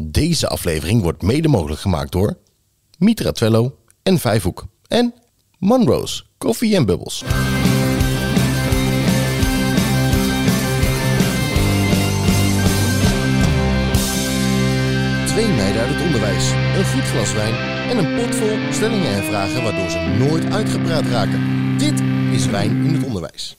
Deze aflevering wordt mede mogelijk gemaakt door Mitra Twello en Vijfhoek en Monroe's Koffie en Bubbles. Twee meiden uit het onderwijs, een goed glas wijn en een pot vol stellingen en vragen waardoor ze nooit uitgepraat raken. Dit is Wijn in het Onderwijs.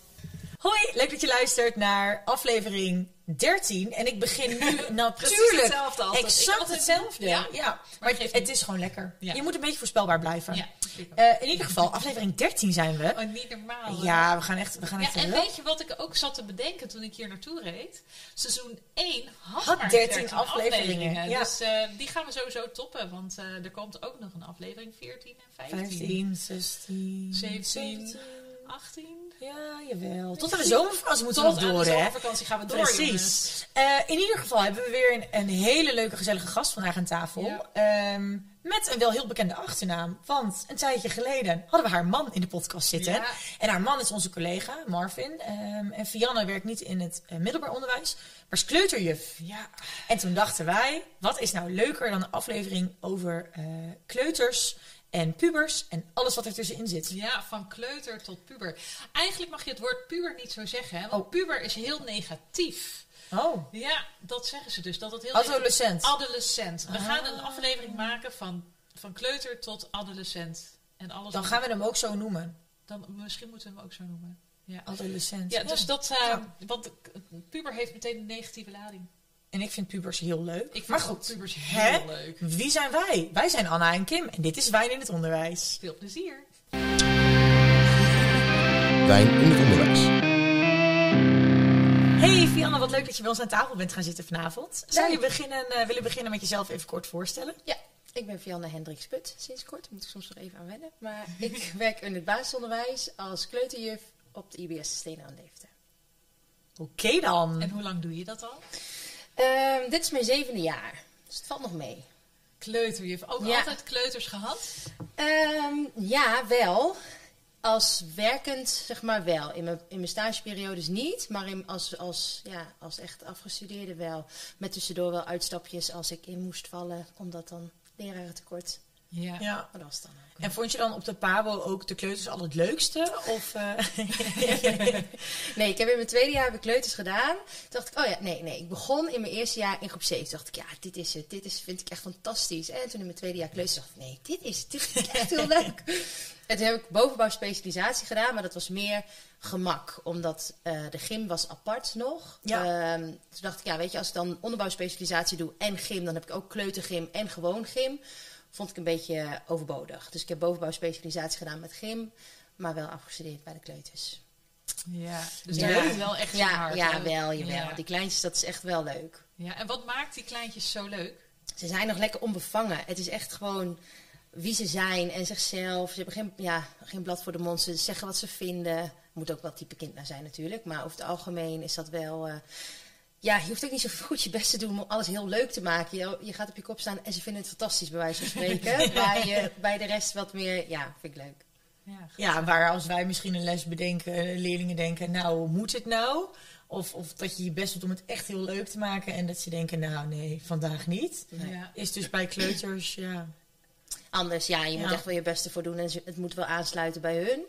Hoi, leuk dat je luistert naar aflevering 13. En ik begin nu Precies natuurlijk hetzelfde altijd. Exact altijd- hetzelfde. Ja, Ja, maar het is gewoon lekker. Ja. Je moet een beetje voorspelbaar blijven. Ja. Eh, in ieder geval, aflevering 13 zijn we. Oh, niet normaal. hè? Ja, we gaan echt, we gaan Ja, echt en weet je wat ik ook zat te bedenken toen ik hier naartoe reed? Seizoen 1 had, Had maar 13 13 afleveringen. Dus eh, die gaan we sowieso toppen, want eh, er komt ook nog een aflevering 14 en 15. 15, 16, 17, 18. Ja, jawel. Tot aan de zomervakantie moeten we Tot nog aan door, de hè? zomervakantie gaan we door. Precies. Eh, in ieder geval hebben we weer een, een hele leuke, gezellige gast vandaag aan tafel. Ja. Ehm, met een wel heel bekende achternaam. Want een tijdje geleden hadden we haar man in de podcast zitten. Ja. En haar man is onze collega, Marvin. Ehm, en Fianne werkt niet in het eh, middelbaar onderwijs, maar is kleuterjuf. Ja, En toen dachten wij, wat is nou leuker dan een aflevering over eh, kleuters en pubers en alles wat er tussenin zit. ja, van kleuter tot puber. Eigenlijk mag je het woord puber niet zo zeggen, hè? Want Oh. puber is heel negatief. Oh, Ja, dat zeggen ze dus. Dat het heel adolescent. Adolescent. We gaan een Ah. aflevering maken van, van kleuter tot adolescent. En alles Dan gaan we hem ook zo noemen. dan, misschien moeten we hem ook zo noemen. Ja, Adolescent. ja dus dat... eh, Ja. Want puber heeft meteen een negatieve lading. En ik vind pubers heel leuk. Ik vind maar goed, pubers hè? heel leuk. Wie zijn wij? Wij zijn Anna en Kim en dit is Wijn in het Onderwijs. Veel plezier. Wijn in het Onderwijs. Hey Fianna, wat leuk dat je bij ons aan tafel bent gaan zitten vanavond. Zou je beginnen, eh, willen beginnen met jezelf even kort voorstellen? Ja, ik ben Vianne Hendricks Put sinds kort. Daar moet ik soms nog even aan wennen. Maar ik werk in het basisonderwijs als kleuterjuf op de IBS Stenen aan. Oké dan. En hoe lang doe je dat al? Ehm, dit is mijn zevende jaar, dus het valt nog mee. Kleuter. Je hebt ook Ja. altijd kleuters gehad? Ehm, ja, wel. Als werkend, zeg maar wel. In mijn, in mijn stageperiodes niet, maar in, als, als, ja, als echt afgestudeerde wel. Met tussendoor wel uitstapjes als ik in moest vallen, omdat dan lerarentekort. Ja. Ja. Maar dat was dan ook. En vond je dan op de PABO ook de kleuters al het leukste? Of, eh, Nee, ik heb in mijn tweede jaar heb ik kleuters gedaan. Toen dacht ik, oh ja, nee, nee. Ik begon in mijn eerste jaar in groep 7. Toen dacht ik, ja, dit is het. Dit is, vind ik echt fantastisch. En toen in mijn tweede jaar kleuters dacht ik, nee, dit is, dit vind ik echt heel leuk. En toen heb ik bovenbouwspecialisatie gedaan, maar dat was meer gemak. Omdat eh, de gym was apart nog. Ja. Ehm, toen dacht ik, ja, weet je, als ik dan onderbouwspecialisatie doe en gym, dan heb ik ook kleutergym en gewoon gym. Vond ik een beetje overbodig. Dus ik heb bovenbouwspecialisatie gedaan met gym, maar wel afgestudeerd bij de kleuters. ja. Dus Ja. dat is wel echt Ja, hard. ja hè? wel, jawel. Ja. Die kleintjes, dat is echt wel leuk. Ja, en wat maakt die kleintjes zo leuk? Ze zijn nog lekker onbevangen. Het is echt gewoon wie ze zijn en zichzelf. Ze hebben geen, ja, geen blad voor de mond. Ze zeggen wat ze vinden. Moet ook wel type kind naar zijn natuurlijk. Maar over het algemeen is dat wel... eh, ja, je hoeft ook niet zo goed je best te doen om alles heel leuk te maken. Je, je gaat op je kop staan en ze vinden het fantastisch, bij wijze van spreken. Maar je, bij de rest wat meer... Ja, vind ik leuk. Ja, ja, waar als wij misschien een les bedenken, eh, leerlingen denken, nou, hoe moet het nou? Of, of dat je je best doet om het echt heel leuk te maken en dat ze denken, nou nee, vandaag niet. Ja. Is dus bij kleuters, ja. Anders, ja, je Ja. moet echt wel je best ervoor doen. En het moet wel aansluiten bij hun.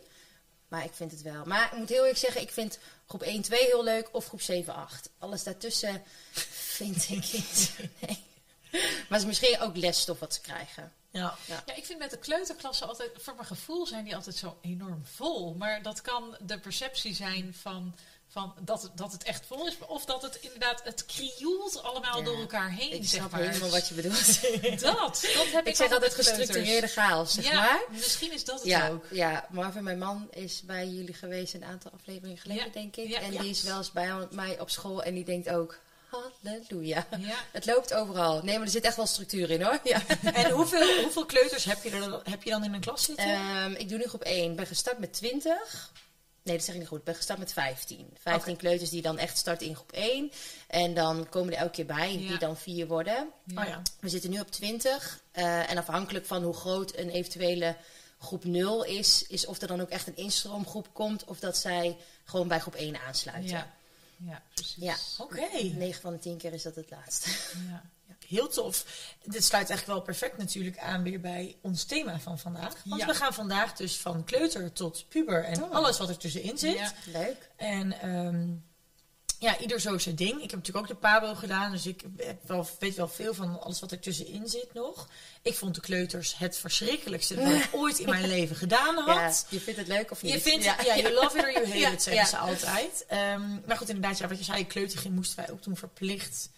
Maar ik vind het wel. Maar ik moet heel eerlijk zeggen, ik vind groep 1, 2 heel leuk. Of groep 7, 8. Alles daartussen vind ik niet. Nee. Maar het is misschien ook lesstof wat ze krijgen. ja. Ja, ik vind met de kleuterklassen altijd, voor mijn gevoel zijn die altijd zo enorm vol. Maar dat kan de perceptie zijn van, van dat, het- dat het echt vol is. Of dat het inderdaad, het krioelt allemaal Ja, door elkaar heen, Ik zeg snap maar. helemaal wat je bedoelt. Dat, dat heb ik, ik zeg altijd gestructureerde chaos, zeg ja, maar. misschien is dat het Ja, ook. ja, Marvin, mijn man, is bij jullie geweest een aantal afleveringen geleden, Ja, denk ik. en die is wel eens bij mij op school en die denkt ook, halleluja. Ja. Het loopt overal. Nee, maar er zit echt wel structuur in hoor. Ja. En hoeveel, hoeveel kleuters heb je, er, heb je dan in een klas zitten? Ehm, ik doe nu groep 1. Ik ben gestart met 20. Nee, dat zeg ik niet goed. Ik ben gestart met 15. 15 kleuters die dan echt starten in groep 1. En dan komen er elke keer bij, Ja. die dan 4 worden. oh ja. We zitten nu op 20. eh, en afhankelijk van hoe groot een eventuele groep 0 is, is of er dan ook echt een instroomgroep komt of dat zij gewoon bij groep 1 aansluiten. Ja, ja precies. Ja. Oké. 9 van de 10 keer is dat het laatste. Ja. Heel tof. Dit sluit eigenlijk wel perfect natuurlijk aan weer bij ons thema van vandaag. Want Ja. we gaan vandaag dus van kleuter tot puber en Oh. alles wat er tussenin zit. Ja. Leuk. En ehm, ja, ieder zo zijn ding. Ik heb natuurlijk ook de Pabo gedaan, dus ik heb wel, weet wel veel van alles wat er tussenin zit nog. Ik vond de kleuters het verschrikkelijkste dat ik ooit in mijn leven gedaan had. Ja, je vindt het leuk of niet? Je vindt het, ja, you love it or you hate Ja, it, zeggen ja. ze altijd. Ehm, maar goed, inderdaad, ja, wat je zei, kleutergym moesten wij ook toen verplicht.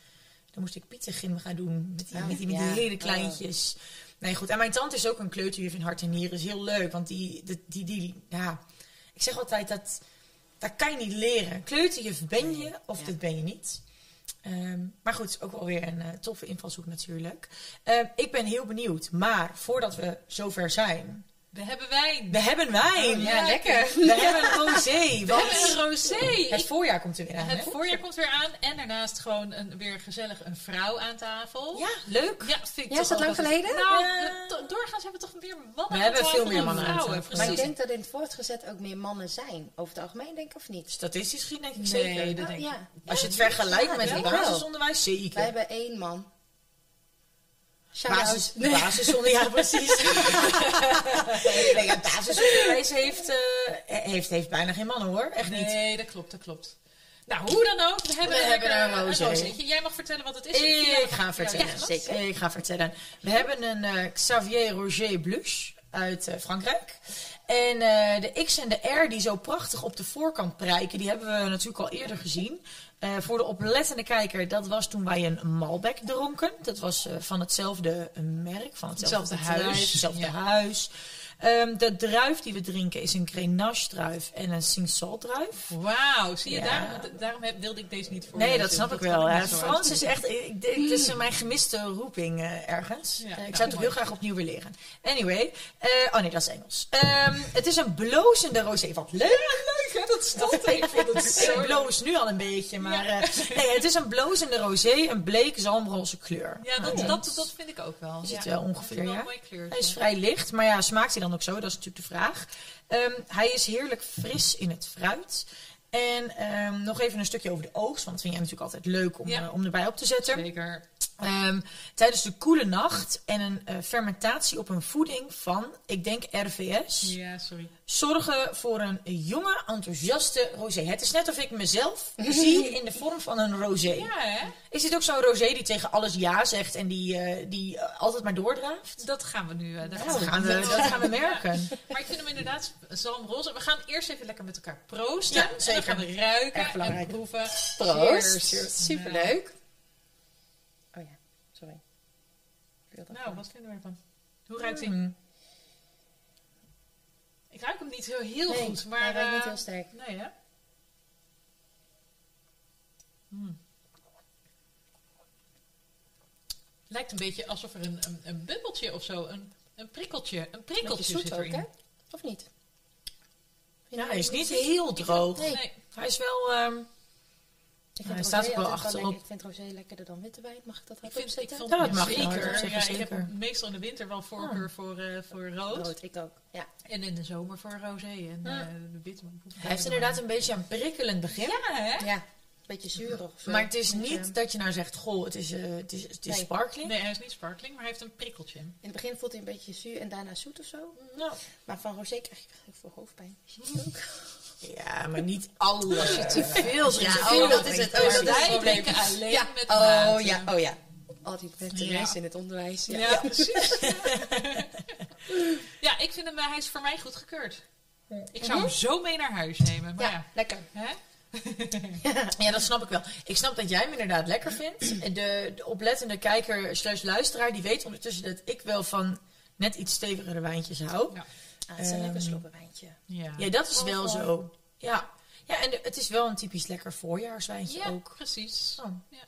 Dan moest ik pizzagym gaan doen met die, Oh, met die, met ja. die hele kleintjes. Nee, goed. En mijn tante is ook een kleuterjuf in hart en nieren. is heel leuk, want die, die, die, die ja... Ik zeg altijd, dat, dat kan je niet leren. Kleuterjuf ben je, of Ja. dat ben je niet. Ehm, maar goed, ook wel weer een eh, toffe invalshoek natuurlijk. Ehm, ik ben heel benieuwd. Maar voordat we zover zijn... We hebben wijn. We hebben wijn! Oh, ja, lekker. We hebben een rosé. We hebben een rosé. het voorjaar komt er weer aan. Het hè? voorjaar komt weer aan. En daarnaast gewoon een, weer gezellig een vrouw aan tafel. Ja, leuk. Ja, vind ik Ja, is dat lang geleden? Nou, we- doorgaans hebben we toch meer mannen We aan hebben tafel veel meer mannen aan tafel. Maar ik denk dat in het voortgezet ook meer mannen zijn. Over het algemeen, denk ik, of niet? Statistisch gezien denk ik Nee, zeker. dat Oh, denk ik. ja. Als je het vergelijkt Ja, met het basisonderwijs, zeker. Wij hebben één man. Basis, basisonderwijs, ja precies. nee, ja, basisonderwijs heeft, eh, heeft, heeft bijna geen mannen hoor. Echt niet. Nee, dat klopt, dat klopt. Nou, hoe dan ook, we hebben, We hebben een rozeetje. Jij mag vertellen wat het is. Ik ga vertellen. Ja, zeker. Ik ga vertellen. We hebben een eh, Xavier Roger Blush uit eh, Frankrijk. En de X en de R die zo prachtig op de voorkant prijken, die hebben we natuurlijk al eerder gezien. Eh, voor de oplettende kijker, dat was toen wij een Malbec dronken. Dat was eh, van hetzelfde eh, merk, van hetzelfde, huis, Hetzelfde ja. huis. Ehm, de druif die we drinken is een Grenache druif en een Cinsault druif. Wauw, zie je, Ja. daarom, daarom heb- wilde ik deze niet voor Nee, dat snap ik wel. Frans is echt, ik, het is mijn gemiste roeping ergens. Ja, ik nou, zou het ook heel graag opnieuw willen leren. Anyway, oh nee, dat is Engels. Ehm, het is een blozende rosé. Wat leuk! leuk hè, dat stond ik vond het zo Ik bloos nu al een beetje, maar eh, nee, het is een blozende rosé, een bleek zalmroze kleur. Ja, dat, Oh. dat, dat vind ik ook wel. Is ja. het wel ongeveer, Dat is wel ja? kleurtje. Hij is vrij licht, maar ja, smaakt hij dan ook zo? Dat is natuurlijk de vraag. Ehm, hij is heerlijk fris in het fruit. En ehm, nog even een stukje over de oogst, want dat vind jij natuurlijk altijd leuk om, Ja. eh, om erbij op te zetten. Zeker. Ehm, tijdens de koele nacht en een eh, fermentatie op een voeding van, ik denk RVS, Ja, sorry. zorgen voor een jonge, enthousiaste rosé. Het is net of ik mezelf zie in de vorm van een rosé. Ja, hè? Is dit ook zo'n rosé die tegen alles ja zegt en die, eh, die eh, altijd maar doordraaft? Dat gaan we nu. dat gaan we, dat gaan we merken. Maar ik vind hem inderdaad zalmroze. We gaan eerst even lekker met elkaar proosten. Ja, En dan zeker. gaan we ruiken en proeven. Proost. Cheers. Superleuk. Oh ja, sorry. Ik wil dat Nou, wat vinden we ervan? Hoe ruikt hij? Mm. Ik ruik hem niet heel, heel Nee, goed, maar... hij ruikt niet eh, heel sterk. Nee, hè? Mm. Lijkt een beetje alsof er een, een, een bubbeltje of zo, een, een prikkeltje, een prikkeltje zit ook, erin. hè? Of niet? Ja, hij is niet heel droog. Nee. Nee. Hij is wel... ehm, Ik Hij vind staat ook wel achterop. Ik vind rosé lekkerder dan witte wijn. Mag ik dat ik vond Ja, dat mag zeker. nooit zeggen, ja, ik heb meestal in de winter wel voorkeur voor, eh, voor rood. Rood, ik ook. Ja. En in de zomer voor rosé en Ja. eh, de witte. hij heeft inderdaad een beetje een prikkelend begin. Ja, hè? ja, een beetje zuurig. Maar het is niet dat je nou zegt, goh, het is, eh, het is, het is Nee. sparkling. Nee, hij is niet sparkling, maar hij heeft een prikkeltje. In het begin voelt hij een beetje zuur en daarna zoet of zo. Nou, Maar van rosé krijg ik veel hoofdpijn. ja, maar niet alles. Als je te veel drinkt. Ja, veel oh, dat is het. Oh, dat is probleem. alleen ja. met oh, water. ja, oh ja. Al die vette Ja. mensen in het onderwijs. Ja. Ja, precies. ja, ik vind hem, eh, hij is voor mij goed gekeurd. Ik zou hem zo mee naar huis nemen. Maar Ja, ja, lekker. hè? Ja, dat snap ik wel. Ik snap dat jij hem inderdaad lekker vindt. De, de oplettende kijker slash luisteraar, die weet ondertussen dat ik wel van net iets stevigere wijntjes hou. Ja. Ah, het is een Ehm, lekker sloppenwijntje. Ja, Ja, dat is Oh, wel gewoon. zo. Ja, ja en de- het is wel een typisch lekker voorjaarswijntje Ja, ook. precies. Oh. Ja,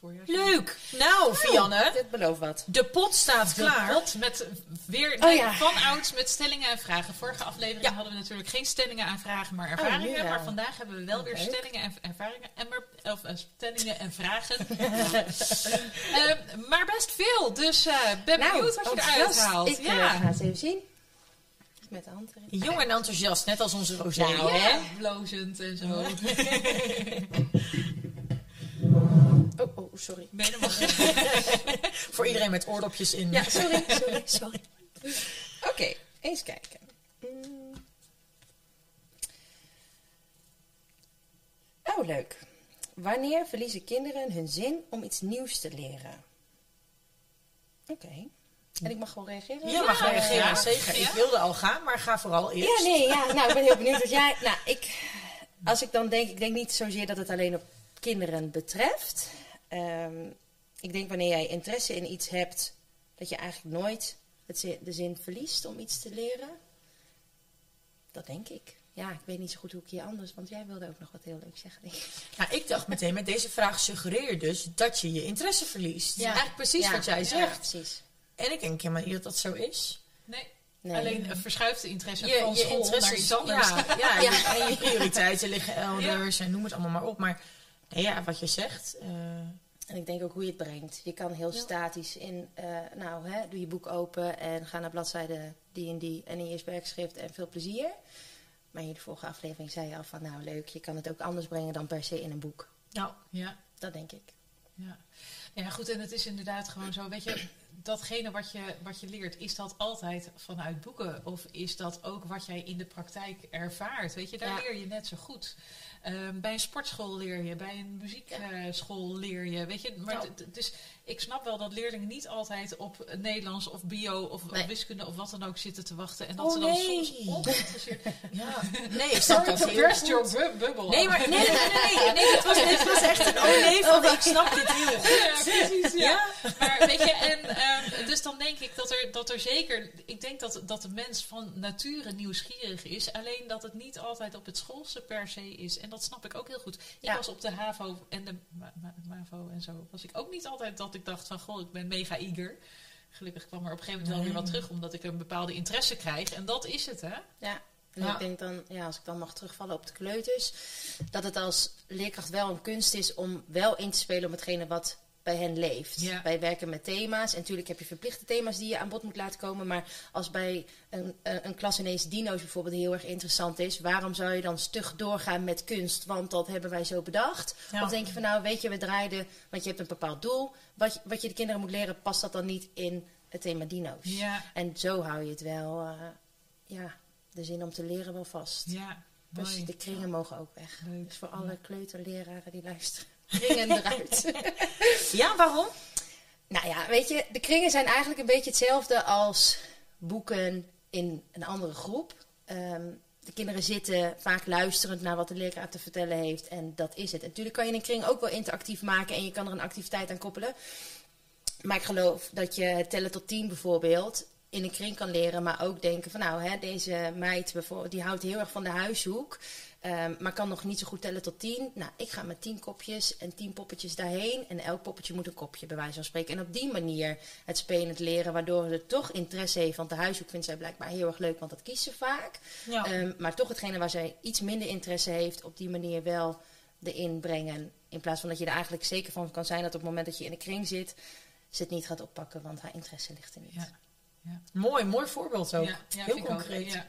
voorjaars. Leuk! Nou, Vianne, Dit belooft wat. de pot staat klaar. Pot met weer Oh, nee, ja. van ouds met stellingen en vragen. Vorige aflevering Ja. hadden we natuurlijk geen stellingen en vragen, maar nu ervaringen. wel. maar vandaag hebben we wel Oh, weer leuk. stellingen en ervaringen. En maar, of eh, stellingen en vragen. Ehm, maar best veel. Dus eh ben benieuwd wat je eruit haalt. Ik eh, ja. ga het even zien. Met. Jong en enthousiast, net als onze Rosé. Nou, hè? Blozend en zo. Oh, oh, sorry. Voor iedereen met oordopjes in. Ja, sorry, sorry, sorry. Oké, eens kijken. Mm. Oh, leuk. Wanneer verliezen kinderen hun zin om iets nieuws te leren? Oké. En ik mag gewoon reageren? Je mag Ja, reageren, ja. zeker. Ik Ja. wilde al gaan, maar ga vooral eerst. Ja, nee, ja. Nou, ik ben heel benieuwd wat jij... Nou, ik... Als ik dan denk... Ik denk niet zozeer dat het alleen op kinderen betreft. Ehm, ik denk wanneer jij interesse in iets hebt... dat je eigenlijk nooit het zin- de zin verliest om iets te leren. Dat denk ik. Ja, ik weet niet zo goed hoe ik je anders... Want jij wilde ook nog wat heel leuk zeggen. denk ik. Nou, ik dacht meteen, met deze vraag suggereer dus dat je je interesse verliest. Ja. Eigenlijk precies Ja, wat jij ja, zegt. precies. En ik denk helemaal niet dat dat zo is. Nee. Nee. Alleen een verschuifde interesse Je, van je school naar interesses, iets anders. ja, ja, en je prioriteiten liggen elders en noem het allemaal maar op. Maar nee, ja, wat je zegt, eh, En ik denk ook hoe je het brengt. Je kan heel Ja. statisch in, eh, nou, hè, doe je boek open en ga naar bladzijde die en die en in je werkschrift en veel plezier. Maar in de vorige aflevering zei je al van, nou leuk, je kan het ook anders brengen dan per se in een boek. nou, Ja. Dat denk ik. Ja. ja, goed, en het is inderdaad gewoon zo, weet je, datgene wat je, wat je leert, is dat altijd vanuit boeken? Of is dat ook wat jij in de praktijk ervaart? Weet je, daar Ja. leer je net zo goed. Ehm, bij een sportschool leer je, bij een muziekschool leer je, weet je. Maar dus ik snap wel dat leerlingen niet altijd op Nederlands of bio of Nee. wiskunde of wat dan ook zitten te wachten. En dat Oh, ze dan nee. soms ongeïnteresseerd... ja. Nee, ik snap dat heel burst your bubble. Nee, maar nee, nee, nee, nee, nee, dit was, dit was echt een oh nee van, ik snap dit heel goed. Ja, precies. Ja. Ja? Maar weet je, en dus dan denk ik dat er, er zeker. Ik denk dat, dat de mens van nature nieuwsgierig is. Alleen dat het niet altijd op het schoolse per se is. En dat snap ik ook heel goed. Ik Ja. was op de HAVO en de Ma- Ma- MAVO en zo. Was ik ook niet altijd dat ik dacht van goh, ik ben mega eager. Gelukkig kwam er op een gegeven moment wel weer wat terug, omdat ik een bepaalde interesse krijg. En dat is het, hè? Ja. En Ja. ik denk dan, ja, als ik dan mag terugvallen op de kleuters, dat het als leerkracht wel een kunst is om wel in te spelen op hetgene wat bij hen leeft. Ja. Wij werken met thema's en natuurlijk heb je verplichte thema's die je aan bod moet laten komen. Maar als bij een, een, een klas ineens dino's bijvoorbeeld heel erg interessant is, waarom zou je dan stug doorgaan met kunst? Want dat hebben wij zo bedacht. Ja. Of denk je van nou, weet je, we draaiden, want je hebt een bepaald doel. Wat, je- wat je de kinderen moet leren, past dat dan niet in het thema dino's? Ja, En zo hou je het wel, eh, ja, de zin om te leren wel vast. ja. Dus mooi. de kringen mogen ook weg. Leuk. Dus voor alle kleuterleraren die luisteren, kringen eruit. Ja, waarom? nou ja, weet je, de kringen zijn eigenlijk een beetje hetzelfde als boeken in een andere groep. Ehm, de kinderen zitten vaak luisterend naar wat de leerkracht te vertellen heeft. En dat is het. En natuurlijk kan je een kring ook wel interactief maken en je kan er een activiteit aan koppelen. Maar ik geloof dat je tellen tot tien bijvoorbeeld in een kring kan leren. Maar ook denken van nou, hè, deze meid bijvoorbeeld, die houdt heel erg van de huishoek. ehm, maar kan nog niet zo goed tellen tot tien. Nou, ik ga met tien kopjes en tien poppetjes daarheen. En elk poppetje moet een kopje, bij wijze van spreken. En op die manier het spelend leren, waardoor ze toch interesse heeft. Want de huishoek vindt zij blijkbaar heel erg leuk, want dat kiest ze vaak. Ja. Ehm, maar toch hetgene waar zij iets minder interesse heeft, op die manier wel erin brengen. In plaats van dat je er eigenlijk zeker van kan zijn dat op het moment dat je in de kring zit, ze het niet gaat oppakken, want haar interesse ligt er niet. Ja. Ja. Mooi, mooi voorbeeld ook. Heel concreet.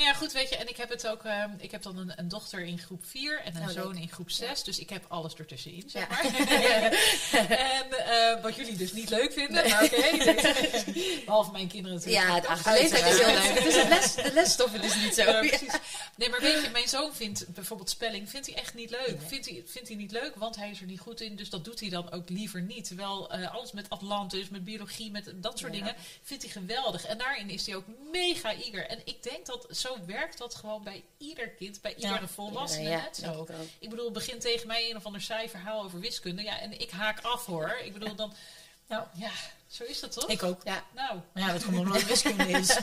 Ja. Nou ja, goed, weet je, en ik heb het ook, ehm, ik heb dan een, een dochter in groep 4 en een Oh, zoon leuk. in groep 6, dus ik heb alles ertussenin, zeg maar. en eh, wat jullie dus niet leuk vinden, maar oké. Behalve mijn kinderen natuurlijk. Ja, het achterleeftijd is heel leuk. Dus de, les, de lesstoffen is niet zo. Ja, precies. Nee, maar weet je, mijn zoon vindt bijvoorbeeld spelling vindt hij echt niet leuk. Vindt, hij, vindt hij niet leuk, want hij is er niet goed in. Dus dat doet hij dan ook liever niet. Terwijl eh, alles met Atlantis, met biologie, met dat soort dingen, vindt hij geweldig. En daarin is hij ook mega eager. En ik denk dat zo werkt dat gewoon bij ieder kind, bij iedere volwassene Ja, net zo. ik ook. Ik bedoel, begin tegen mij een of ander saai verhaal over wiskunde. Ja, en ik haak af hoor. Ik bedoel, dan... Nou, Ja, zo is dat toch? ik ook. Ja, Nou, Maar ja, dat komt omdat het wiskunde is.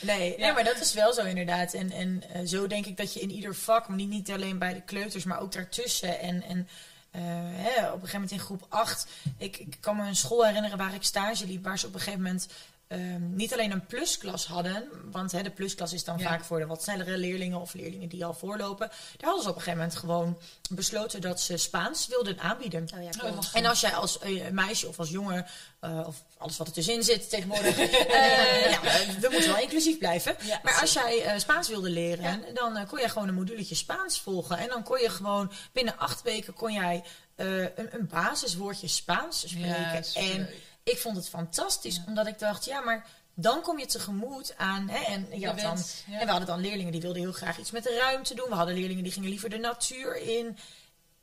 nee, nee, Ja. maar dat is wel zo inderdaad. En, en eh, zo denk ik dat je in ieder vak, maar niet, niet alleen bij de kleuters, maar ook daartussen. En, en eh, hè, op een gegeven moment in groep 8, ik, ik kan me een school herinneren waar ik stage liep, waar ze op een gegeven moment ehm, niet alleen een plusklas hadden, want hè, de plusklas is dan Ja. vaak voor de wat snellere leerlingen of leerlingen die al voorlopen. Daar hadden ze op een gegeven moment gewoon besloten dat ze Spaans wilden aanbieden. oh ja, Oh, cool. En als jij als eh, meisje of als jongen, eh, of alles wat er tussenin zit tegenwoordig, eh, ja, we moeten wel inclusief blijven. Maar als jij Spaans wilde leren, dan kon je gewoon een moduletje Spaans volgen. En dan kon je gewoon binnen acht weken kon jij een, een basiswoordje Spaans spreken. Ja, en. Ik vond het fantastisch, Ja. omdat ik dacht, ja, maar dan kom je tegemoet aan. Hè, en, je Je had dan, bent, ja. en we hadden dan leerlingen die wilden heel graag iets met de ruimte doen. We hadden leerlingen die gingen liever de natuur in.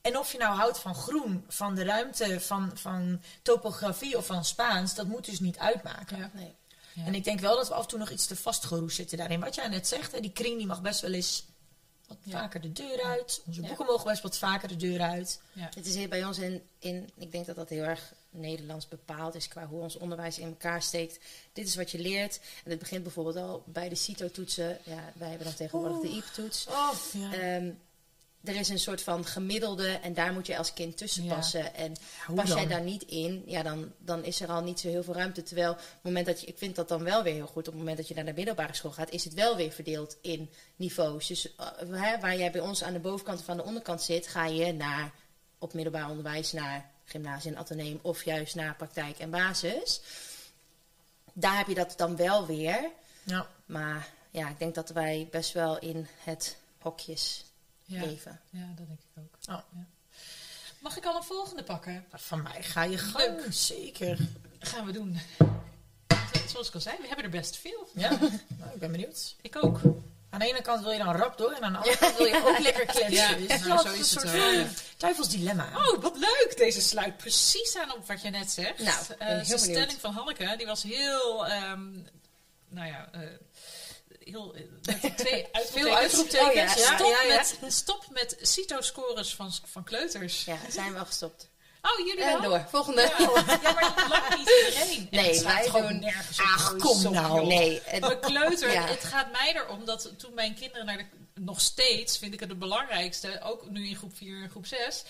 En of je nou houdt van groen, van de ruimte, van, van topografie of van Spaans, dat moet dus niet uitmaken. Ja. Nee. Ja. En ik denk wel dat we af en toe nog iets te vastgeroest zitten daarin. Wat jij net zegt, hè, die kring die mag best wel eens wat Ja. vaker de deur uit. Onze Ja. boeken mogen best wat vaker de deur uit. Het is hier bij ons in, in, ik denk dat dat heel erg Nederlands bepaald is qua hoe ons onderwijs in elkaar steekt. Dit is wat je leert. En het begint bijvoorbeeld al bij de CITO-toetsen. Ja, wij hebben dan tegenwoordig de IEP-toets. Oh, ja. Ehm, er is een soort van gemiddelde en daar moet je als kind tussen Ja. passen. En hoe pas jij daar niet in, ja, dan, dan is er al niet zo heel veel ruimte. Terwijl op het moment dat je, ik vind dat dan wel weer heel goed, op het moment dat je naar de middelbare school gaat, is het wel weer verdeeld in niveaus. Dus eh, hè, waar jij bij ons aan de bovenkant of aan de onderkant zit, ga je naar op middelbaar onderwijs, naar gymnasium en ateneum of juist naar praktijk en basis. Daar heb je dat dan wel weer. ja. Maar ja, ik denk dat wij best wel in het hokjes Ja. leven. ja, dat denk ik ook. Oh. Ja. Mag ik al een volgende pakken? Van mij ga je gang, Leuk. zeker. Gaan we doen. Zoals ik al zei, we hebben er best veel. Ja, nou, ik ben benieuwd. Ik ook. Aan de ene kant wil je dan rap door en aan de andere kant wil je ook lekker kletsen. Ja, Dus nou, dat zo is een het duivels dilemma. Oh, wat leuk! Deze sluit precies aan op wat je net zegt. Nou, Eh, ben heel de benieuwd. stelling van Hanneke, die was heel, ehm, nou ja, eh, heel, eh, met twee uitroeptekens. uitroeptekens, Oh ja, Stop, ja, ja. Met, stop met CITO-scores van, van kleuters. Ja, zijn we gestopt. Oh, jullie En wel? door. Volgende. Ja, maar lang niet iedereen. En Nee, wij gewoon doen- nergens op. Ach, kom nou. Nee, Maar kleuter, Ja. het gaat mij erom dat toen mijn kinderen naar de... Nog steeds vind ik het het belangrijkste, ook nu in groep 4 en groep 6...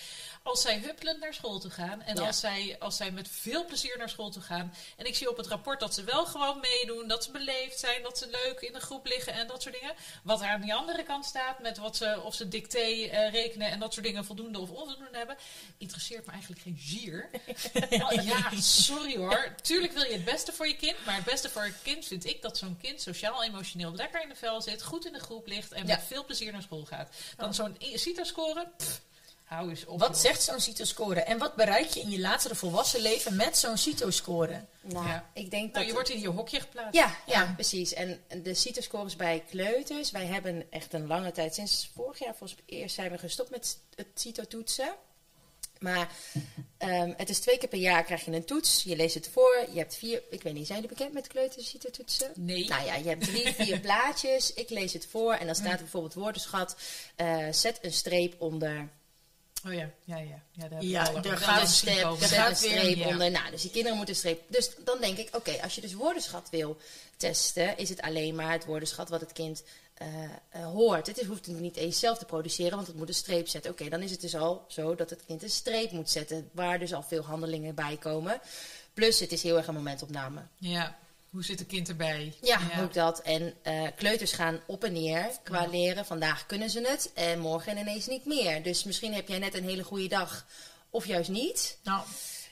Als zij huppelend naar school toe gaan en Ja. als, zij, als zij met veel plezier naar school toe gaan. En ik zie op het rapport dat ze wel gewoon meedoen, dat ze beleefd zijn, dat ze leuk in de groep liggen en dat soort dingen. Wat er aan die andere kant staat met wat ze, of ze dicté eh, rekenen en dat soort dingen voldoende of onvoldoende hebben, interesseert me eigenlijk geen zier. Oh, ja, sorry hoor. Tuurlijk wil je het beste voor je kind, maar het beste voor je kind vind ik dat zo'n kind sociaal-emotioneel lekker in de vel zit, goed in de groep ligt en Ja. met veel plezier naar school gaat. Dan zo'n CITO-score, hou eens op. Wat joh. zegt zo'n CITO-score? En wat bereik je in je latere volwassen leven met zo'n CITO-score? nou, Ja. ik denk dat... Nou, je wordt in je hokje geplaatst. ja, ja, Ja. precies. En de CITO-scores bij kleuters, wij hebben echt een lange tijd, sinds vorig jaar volgens mij eerst zijn we gestopt met het CITO-toetsen. Maar ehm, het is twee keer per jaar krijg je een toets. Je leest het voor. Je hebt vier, ik weet niet, zijn jullie bekend met kleuters CITO-toetsen? Nee. Nou ja, je hebt drie, vier plaatjes. Ik lees het voor en dan staat er bijvoorbeeld woordenschat. eh, zet een streep onder Oh ja, ja, ja. ja, daar Ja, er gaat een komen. er gaat een weer- streep ja. onder. Nou, dus die kinderen moeten streep. Dus dan denk ik, oké, als je dus woordenschat wil testen, is het alleen maar het woordenschat wat het kind eh, eh, hoort. Het is, hoeft het niet eens zelf te produceren, want het moet een streep zetten. Oké, dan is het dus al zo dat het kind een streep moet zetten, waar dus al veel handelingen bij komen. Plus, het is heel erg een momentopname. Ja, hoe zit een kind erbij? Ja, ook dat. En eh, kleuters gaan op en neer qua Ja. leren. Vandaag kunnen ze het en morgen ineens niet meer. Dus misschien heb jij net een hele goede dag of juist niet. Nou,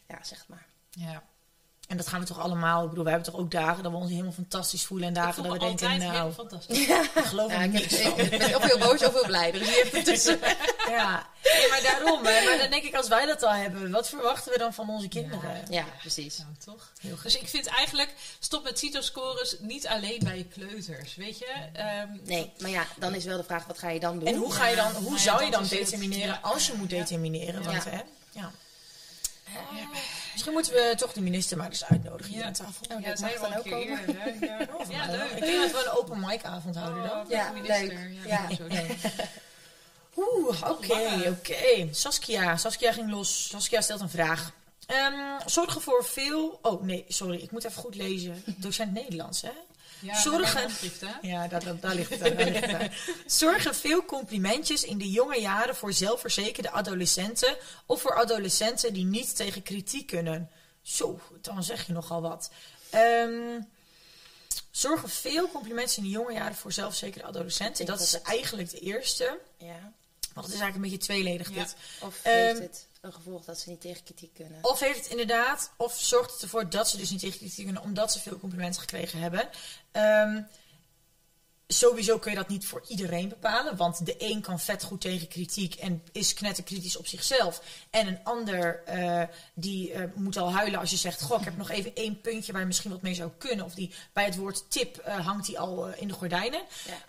Ja, zeg maar. Ja. En dat gaan we toch allemaal. Ik bedoel, we hebben toch ook dagen dat we ons helemaal fantastisch voelen. En Ik dagen voel dat we denken, nou, fantastisch. ik geloof Ja, ik, niks ik, van. ik ben of heel boos of heel blij. Ertussen. Ja, Nee, maar daarom. hè. Maar dan denk ik, als wij dat al hebben, wat verwachten we dan van onze kinderen? Ja, precies. Nou, toch? Heel goed. Dus ik vind eigenlijk, stop met CITO-scores niet alleen bij kleuters, weet je? Ehm, Nee, maar ja, dan is wel de vraag, wat ga je dan doen? En hoe ga je dan, Ja, hoe zou je dan determineren Ja. als je moet Ja. determineren? Want, Ja. hè, ja. Misschien moeten we toch de minister maar eens uitnodigen hier Ja. aan tafel. Oh, ja, dat mag dan een ook keer komen. eerder. Ja, ja, leuk. Ik denk dat we een open mic avond houden dan. Oh, Ja, minister. leuk. Ja. Oeh, oké, oké. Saskia, Saskia ging los. Saskia stelt een vraag. Ehm, zorgen voor veel... Oh, nee, sorry. Ik moet even goed lezen. Docent Nederlands, hè? Ja, Zorgen. Ja, daar, daar, daar ligt het aan. Daar ligt het aan. Zorgen veel complimentjes in de jonge jaren voor zelfverzekerde adolescenten... of voor adolescenten die niet tegen kritiek kunnen? Zo, dan zeg je nogal wat. Ehm, zorgen veel complimentjes in de jonge jaren voor zelfverzekerde adolescenten? Dat is het- eigenlijk de eerste. Ja. Want het is eigenlijk een beetje tweeledig Ja. dit. Of heeft het een gevolg dat ze niet tegen kritiek kunnen? Of heeft het inderdaad, of zorgt het ervoor dat ze dus niet tegen kritiek kunnen, omdat ze veel complimenten gekregen hebben. Ehm, sowieso kun je dat niet voor iedereen bepalen. Want de een kan vet goed tegen kritiek en is knetterkritisch op zichzelf. En een ander eh, die eh, moet al huilen als je zegt... Goh, ik heb nog even één puntje waar je misschien wat mee zou kunnen. Of die bij het woord tip eh, hangt die al in de gordijnen.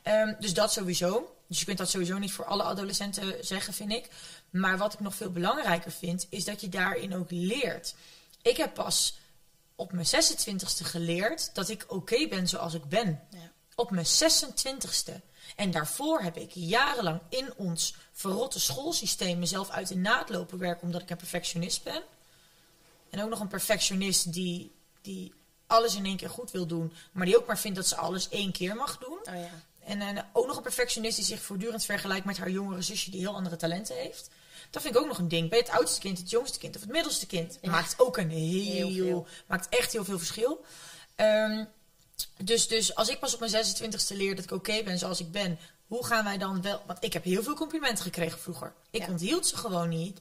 Ehm, dus dat sowieso. Dus je kunt dat sowieso niet voor alle adolescenten zeggen, vind ik. Maar wat ik nog veel belangrijker vind, is dat je daarin ook leert. Ik heb pas op mijn 26e geleerd dat ik oké ben zoals ik ben. Ja. Op mijn 26e. En daarvoor heb ik jarenlang in ons verrotte schoolsysteem mezelf uit de naad lopen werken omdat ik een perfectionist ben. En ook nog een perfectionist die, die alles in één keer goed wil doen, maar die ook maar vindt dat ze alles één keer mag doen. Oh ja. En, en ook nog een perfectionist die zich voortdurend vergelijkt met haar jongere zusje die heel andere talenten heeft. Dat vind ik ook nog een ding. Bij het oudste kind, het jongste kind of het middelste kind. Maakt ook een heel, maakt echt heel veel verschil. Ehm, dus, dus als ik pas op mijn 26e leer dat ik oké ben zoals ik ben, hoe gaan wij dan wel. Want ik heb heel veel complimenten gekregen vroeger. Ik onthield ze gewoon niet.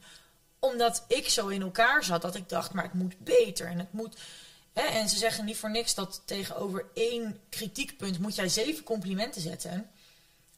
Omdat ik zo in elkaar zat dat ik dacht, maar het moet beter. En het moet. Hè, en ze zeggen niet voor niks dat tegenover één kritiekpunt moet jij zeven complimenten zetten.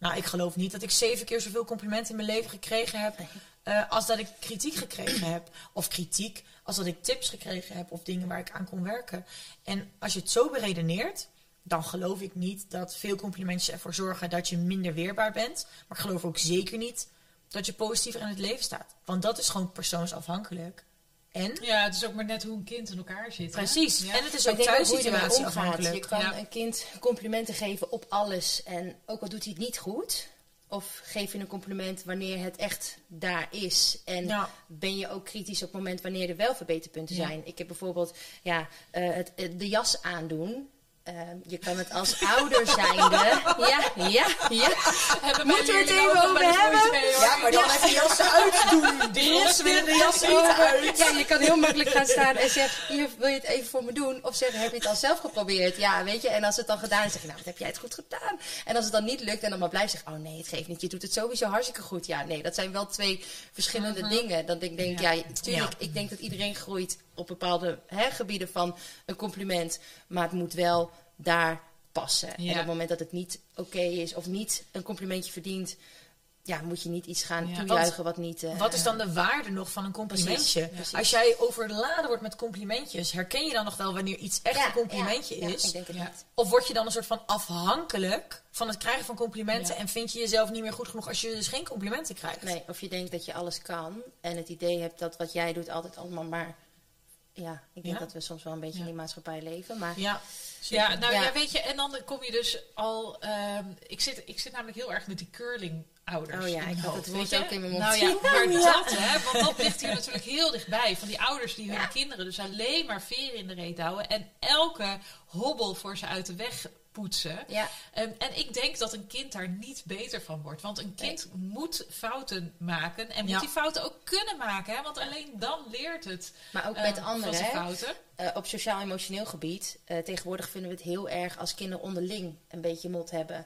Nou, ik geloof niet dat ik zeven keer zoveel complimenten in mijn leven gekregen heb. Uh, als dat ik kritiek gekregen heb. Of kritiek, als dat ik tips gekregen heb. Of dingen waar ik aan kon werken. En als je het zo beredeneert. Dan geloof ik niet dat veel complimentjes ervoor zorgen dat je minder weerbaar bent. Maar ik geloof ook zeker niet dat je positiever in het leven staat. Want dat is gewoon persoonsafhankelijk. En? Ja, het is ook maar net hoe een kind in elkaar zit. Precies. En het is ook thuissituatie afhankelijk. Je kan een kind complimenten geven op alles. En ook al doet hij het niet goed. Of geef je een compliment wanneer het echt daar is. En ben je ook kritisch op het moment wanneer er wel verbeterpunten zijn. Ik heb bijvoorbeeld ja, uh, het, de jas aandoen. Uh, je kan het als ouder zijnde. Ja, ja, ja. Moeten we het even over hebben? ja, maar dan even jassen uitdoen. De jassen willen de jas uit. Ja, je kan heel makkelijk gaan staan en zeggen: Hier, wil je het even voor me doen? Of zeggen: Heb je het al zelf geprobeerd? Ja, weet je. En als het dan gedaan is, zeg je: Nou, wat heb jij het goed gedaan? En als het dan niet lukt en dan maar blijft zeggen: Oh nee, het geeft niet. Je doet het sowieso hartstikke goed. Ja, nee, dat zijn wel twee verschillende uh -huh. dingen. Dan denk ik: ja. ja, tuurlijk, ik denk dat iedereen groeit op bepaalde hè, gebieden van een compliment. Maar het moet wel daar passen. En op het moment dat het niet oké is of niet een complimentje verdient, ja, moet je niet iets gaan ja, toejuichen wat niet... Uh, wat is dan de waarde nog van een complimentje? Als jij overladen wordt met complimentjes, herken je dan nog wel wanneer iets echt een complimentje is? ik denk het niet. Of word je dan een soort van afhankelijk van het krijgen van complimenten en vind je jezelf niet meer goed genoeg als je dus geen complimenten krijgt? Nee, of je denkt dat je alles kan en het idee hebt dat wat jij doet altijd allemaal maar... Ja, ik denk dat we soms wel een beetje in die maatschappij leven, maar... Ja. Ja, nou ja. weet je, en dan kom je dus al. Um, ik, zit, ik zit namelijk heel erg met die curling ouders. Oh ja, ik had het woord ook in mijn mond. Nou ja, maar dat, hè, want dat ligt hier natuurlijk heel dichtbij. Van die ouders die hun kinderen dus alleen maar veren in de reet houden. En elke hobbel voor ze uit de weg poetsen. Ja. Um, en ik denk dat een kind daar niet beter van wordt. Want een kind nee. moet fouten maken. En moet ja. die fouten ook kunnen maken. Hè? Want alleen dan leert het. Maar ook met um, anderen. Fouten. Uh, op sociaal-emotioneel gebied. Uh, tegenwoordig vinden we het heel erg als kinderen onderling een beetje mot hebben.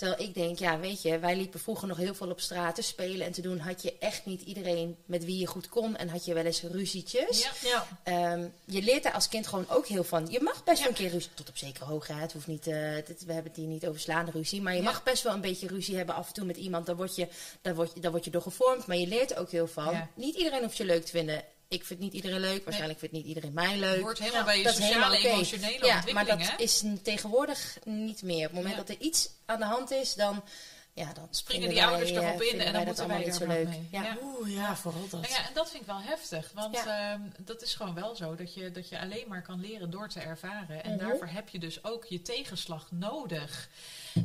Terwijl ik denk, ja, weet je, wij liepen vroeger nog heel veel op straat te spelen en te doen. Had je echt niet iedereen met wie je goed kon en had je wel eens ruzietjes. Ja. Ja. Um, je leert daar als kind gewoon ook heel van. Je mag best ja. wel een keer ruzie, tot op zekere hoogte. Het hoeft niet, uh, dit, we hebben het hier niet over slaande ruzie. Maar je mag best wel een beetje ruzie hebben af en toe met iemand. Daar word je, daar word je, daar word je door gevormd. Maar je leert er ook heel van. Niet iedereen hoeft je leuk te vinden ik vind niet iedereen leuk. Waarschijnlijk nee. vindt niet iedereen mij leuk. Het hoort helemaal bij je dat sociale, okay. emotionele ja, ontwikkeling. Maar dat hè? is tegenwoordig niet meer. Op het moment ja. dat er iets aan de hand is, dan... Ja, dan springen die wij, ouders erop in en dan moeten wij niet zo leuk. Mee. Ja. ja. Oeh, ja, vooral dat. Nou ja, en dat vind ik wel heftig. Want ja. um, dat is gewoon wel zo. Dat je, dat je alleen maar kan leren door te ervaren. En mm -hmm. daarvoor heb je dus ook je tegenslag nodig.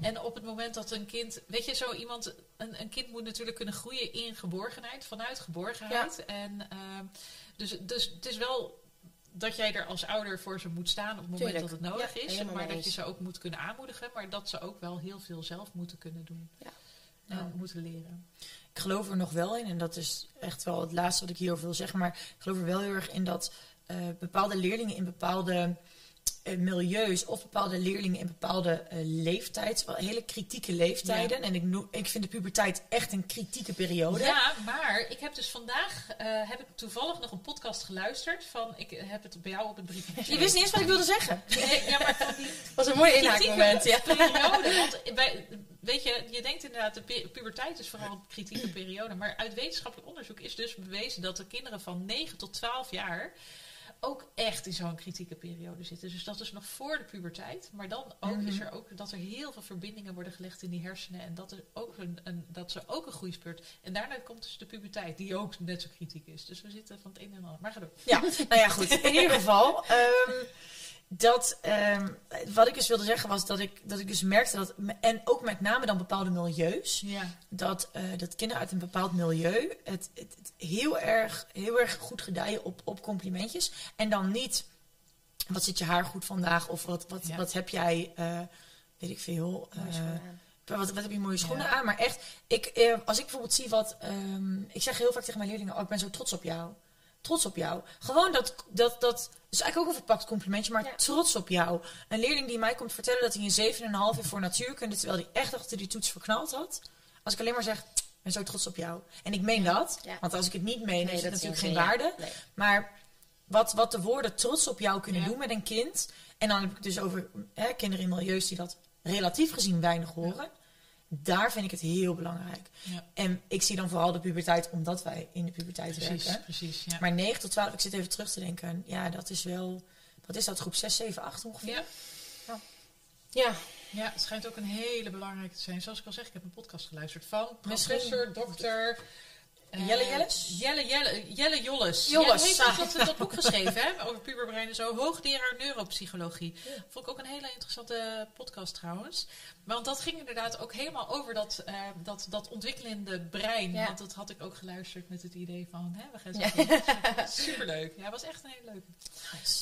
En op het moment dat een kind, weet je, zo iemand, een, een kind moet natuurlijk kunnen groeien in geborgenheid, vanuit geborgenheid. Ja. En uh, dus, dus het is wel dat jij er als ouder voor ze moet staan op het moment Tuurlijk. dat het nodig ja, is. Maar dat je ze ook moet kunnen aanmoedigen, maar dat ze ook wel heel veel zelf moeten kunnen doen. Ja. En ja. moeten leren. Ik geloof er nog wel in, en dat is echt wel het laatste wat ik hierover wil zeggen, maar ik geloof er wel heel erg in dat uh, bepaalde leerlingen in bepaalde eh, milieus of bepaalde leerlingen in bepaalde eh, leeftijds, wel hele kritieke leeftijden. En ik, ik vind de puberteit echt een kritieke periode. Ja, maar ik heb dus vandaag eh, heb ik toevallig nog een podcast geluisterd van ik heb het bij jou op het briefje. Je wist niet eens wat ik wilde zeggen. Nee, ja, maar van die was een mooi inhaakmoment. Ja. periode. Want bij, weet je, je denkt inderdaad, de pu- puberteit is vooral een kritieke periode. Maar uit wetenschappelijk onderzoek is dus bewezen dat de kinderen van 9 tot 12 jaar ook echt in zo'n kritieke periode zitten. Dus dat is nog voor de puberteit. Maar dan ook is er ook dat er heel veel verbindingen worden gelegd in die hersenen. En dat, er ook een, een, dat ze ook een groeispurt. En daarna komt dus de puberteit, die ook net zo kritiek is. Dus we zitten van het een en ander. Maar ga door. Ja, nou ja, goed. In ieder geval, ehm, dat, ehm, wat ik dus wilde zeggen was dat ik, dat ik dus merkte dat, en ook met name dan bepaalde milieus, Ja. dat, eh, dat kinderen uit een bepaald milieu het, het, het heel, erg, heel erg goed gedijen op, op complimentjes. En dan niet, wat zit je haar goed vandaag, of wat, wat, Ja. wat heb jij, eh, weet ik veel, eh, wat, wat heb je mooie schoenen Ja. aan? Maar echt, ik, eh, als ik bijvoorbeeld zie wat... ehm, ik zeg heel vaak tegen mijn leerlingen... Oh, ik ben zo trots op jou. Trots op jou. Gewoon dat... dat, dat dus eigenlijk ook een verpakt complimentje, maar Ja. trots op jou. Een leerling die mij komt vertellen dat hij een 7,5 heeft voor natuurkunde... terwijl hij echt achter die toets verknald had. Als ik alleen maar zeg... Ik ben zo trots op jou. En ik meen dat. Ja. Want als ik het niet meen, Nee, heeft het dat natuurlijk geen ja. waarde. Nee. Maar wat, wat de woorden trots op jou kunnen doen met een kind. En dan heb ik het dus over hè, kinderen in milieus die dat relatief gezien weinig horen. Daar vind ik het heel belangrijk. Ja. En ik zie dan vooral de puberteit, omdat wij in de puberteit Precies, werken. precies. Ja. Maar 9 tot 12, ik zit even terug te denken. Ja, dat is wel. Wat is dat? Groep 6, 7, 8 ongeveer? Ja. Ja, Ja, het schijnt ook een hele belangrijke te zijn. Zoals ik al zeg, ik heb een podcast geluisterd van professor, dokter... eh, Jelle Jelles? Jelle, Jelle, Jelle Jolles. Jolles, ah. heeft dat, dat boek geschreven hè, over puberbrein en zo. Hoogleraar neuropsychologie. Vond ik ook een hele interessante podcast trouwens. Want dat ging inderdaad ook helemaal over dat, eh, dat, dat ontwikkelende brein. Ja. Want dat had ik ook geluisterd met het idee van... Hè, we gaan Ja. zo Superleuk. Ja, was echt een hele leuke.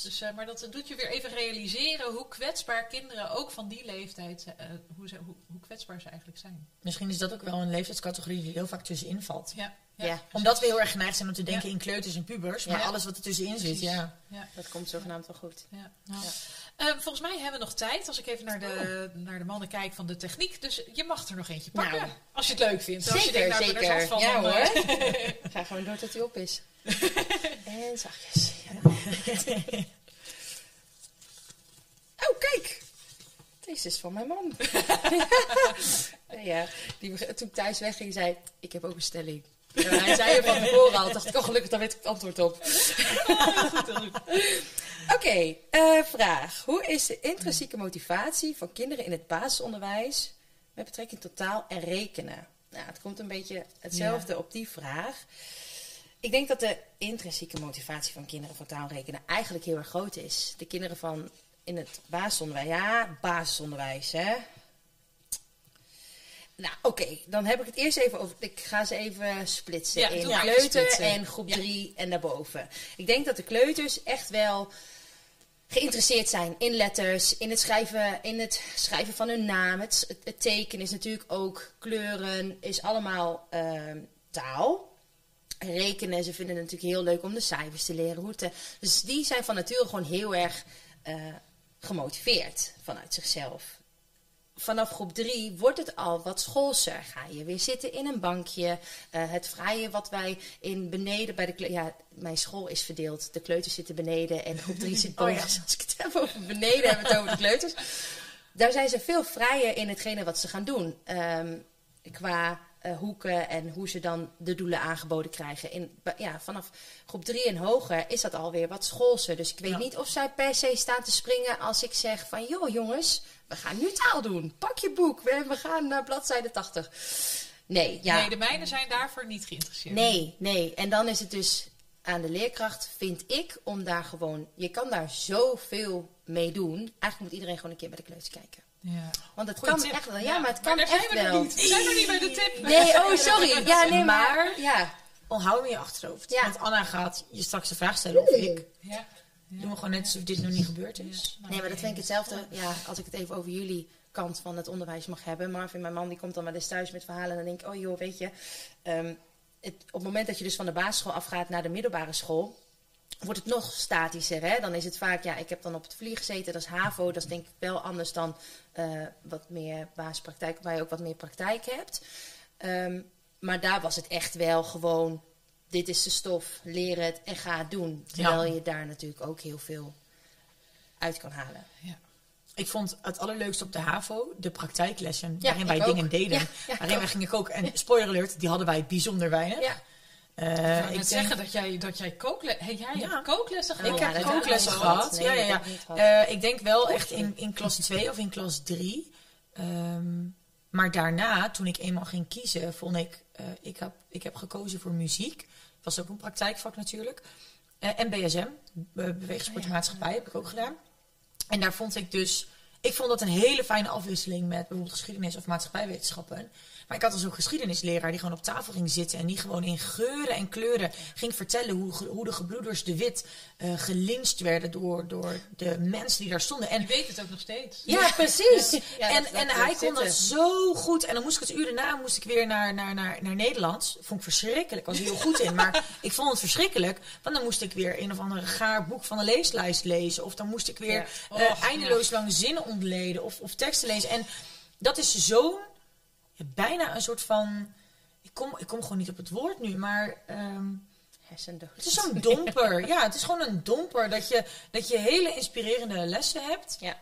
Dus, eh, maar dat doet je weer even realiseren hoe kwetsbaar kinderen ook van die leeftijd, eh, hoe, ze, hoe, hoe kwetsbaar ze eigenlijk zijn. Misschien is dat ook wel een leeftijdscategorie die heel vaak tussenin valt. Ja, Ja. Omdat we heel erg geneigd zijn om te denken Ja. in kleuters en pubers. Maar Ja. alles wat er tussenin zit, ja. ja, dat komt zogenaamd wel goed. ja. Nou. Ja. Eh, volgens mij hebben we nog tijd, als ik even naar de, naar de mannen kijk van de techniek. Dus je mag er nog eentje pakken, Nou. als je het leuk vindt. Als je Zeker, denkt, nou, zeker. van, ja dan, hoor. eh, Ga gewoon door tot hij op is. en zachtjes. Ja. oh, kijk. Deze is van mijn man. ja, die, toen ik thuis wegging, zei ik heb ook een stelling. En hij zei er van tevoren al. dacht ik, oh gelukkig, daar weet ik het antwoord op. Oké, eh, vraag. Hoe is de intrinsieke motivatie van kinderen in het basisonderwijs met betrekking tot taal en rekenen? Nou, het komt een beetje hetzelfde op die vraag. Ik denk dat de intrinsieke motivatie van kinderen voor taal en rekenen eigenlijk heel erg groot is. De kinderen van in het basisonderwijs, ja, basisonderwijs, hè. Nou, oké, dan heb ik het eerst even over. Ik ga ze even splitsen Ja, in kleuter en groep Ja. 3 en daarboven. Ik denk dat de kleuters echt wel geïnteresseerd zijn in letters, in het schrijven, in het schrijven van hun naam. Het, tekenen is natuurlijk ook kleuren, is allemaal ehm, taal. Rekenen, ze vinden het natuurlijk heel leuk om de cijfers te leren. Hoe te, dus die zijn van nature gewoon heel erg eh, gemotiveerd vanuit zichzelf. Vanaf groep 3 wordt het al wat schoolser. Ga je weer zitten in een bankje. Eh, het vrije wat wij in beneden bij de Ja, mijn school is verdeeld. De kleuters zitten beneden en groep 3 zit boven. Oh ja. Als ik het heb over beneden, hebben we het over de kleuters. Daar zijn ze veel vrijer in hetgene wat ze gaan doen. Ehm, qua eh, hoeken en hoe ze dan de doelen aangeboden krijgen. In, ja, vanaf groep 3 en hoger is dat alweer wat schoolser. Dus ik weet Ja. niet of zij per se staan te springen als ik zeg van... joh jongens, we gaan nu taal doen. Pak je boek, we, we gaan naar bladzijde 80. Nee, ja. Nee, de mijnen zijn daarvoor niet geïnteresseerd. Nee, nee. En dan is het dus aan de leerkracht, vind ik, om daar gewoon... Je kan daar zoveel mee doen. Eigenlijk moet iedereen gewoon een keer bij de kleuters kijken. Ja. Want het Goeie kan tip. echt wel. Ja, maar het kan daar zijn echt we nog wel. niet. We zijn nog niet bij de tip. Nee, oh sorry. Ja, nee, maar... Maar- Ja, hem in je achterhoofd. Ja. Want Anna gaat je straks de vraag stellen of ik. Ja. Doen we gewoon net alsof dit nog niet gebeurd is. nee, maar dat vind ik hetzelfde. Ja, als ik het even over jullie kant van het onderwijs mag hebben. Marvin, mijn man, die komt dan wel eens thuis met verhalen. En dan denk ik, oh joh, weet je... ehm, het, op het moment dat je dus van de basisschool afgaat naar de middelbare school... wordt het nog statischer. Hè? Dan is het vaak, ja, ik heb dan op het vlieg gezeten, dat is HAVO. Dat is denk ik wel anders dan eh, wat meer basispraktijk, waar je ook wat meer praktijk hebt. Ehm, maar daar was het echt wel gewoon, dit is de stof, leer het en ga het doen. Terwijl je daar natuurlijk ook heel veel uit kan halen. Ik vond het allerleukste op de HAVO de praktijklessen. Ja, waarin wij dingen deden. Ja, ja, waarin ik wij gingen koken. En spoiler alert, die hadden wij bijzonder weinig. Ja, Eh, ik denk- zeggen dat jij, dat jij kooklessen... Hey, jij Ja. hebt kooklessen Oh, gehad? ik ja, heb kooklessen gehad. ja, ja, ja. ik. Eh, ik denk wel echt in, in klas 2 of in klas 3. Ehm, maar daarna, toen ik eenmaal ging kiezen, vond ik... eh, ik, heb, ik heb gekozen voor muziek. Was ook een praktijkvak natuurlijk. Eh, en BSM, Be- Beweegsport en Maatschappij, heb ik ook gedaan. En daar vond ik dus... Ik vond dat een hele fijne afwisseling met bijvoorbeeld geschiedenis of maatschappijwetenschappen. Maar ik had dus ook geschiedenisleraar die gewoon op tafel ging zitten en die gewoon in geuren en kleuren ging vertellen hoe, hoe de gebroeders de Wit eh gelinst werden door, door de mensen die daar stonden. En Je weet het ook nog steeds. ja, precies. Ja, en dat- dat en hij kon dat zo goed. En dan moest ik het uren na moest ik weer naar, naar, naar, naar Nederland. Vond ik verschrikkelijk. Was hij heel goed in. Maar ik vond het verschrikkelijk. Want dan moest ik weer een of andere gaar boek van de leeslijst lezen. Of dan moest ik weer Ja. eh, eindeloos lang zinnen ontleden. Of, of teksten lezen. En dat is zo'n bijna een soort van. Ik kom, ik kom gewoon niet op het woord nu, maar. ehm, het is zo'n domper. Ja, het is gewoon een domper. Dat je, dat je hele inspirerende lessen hebt. Ja.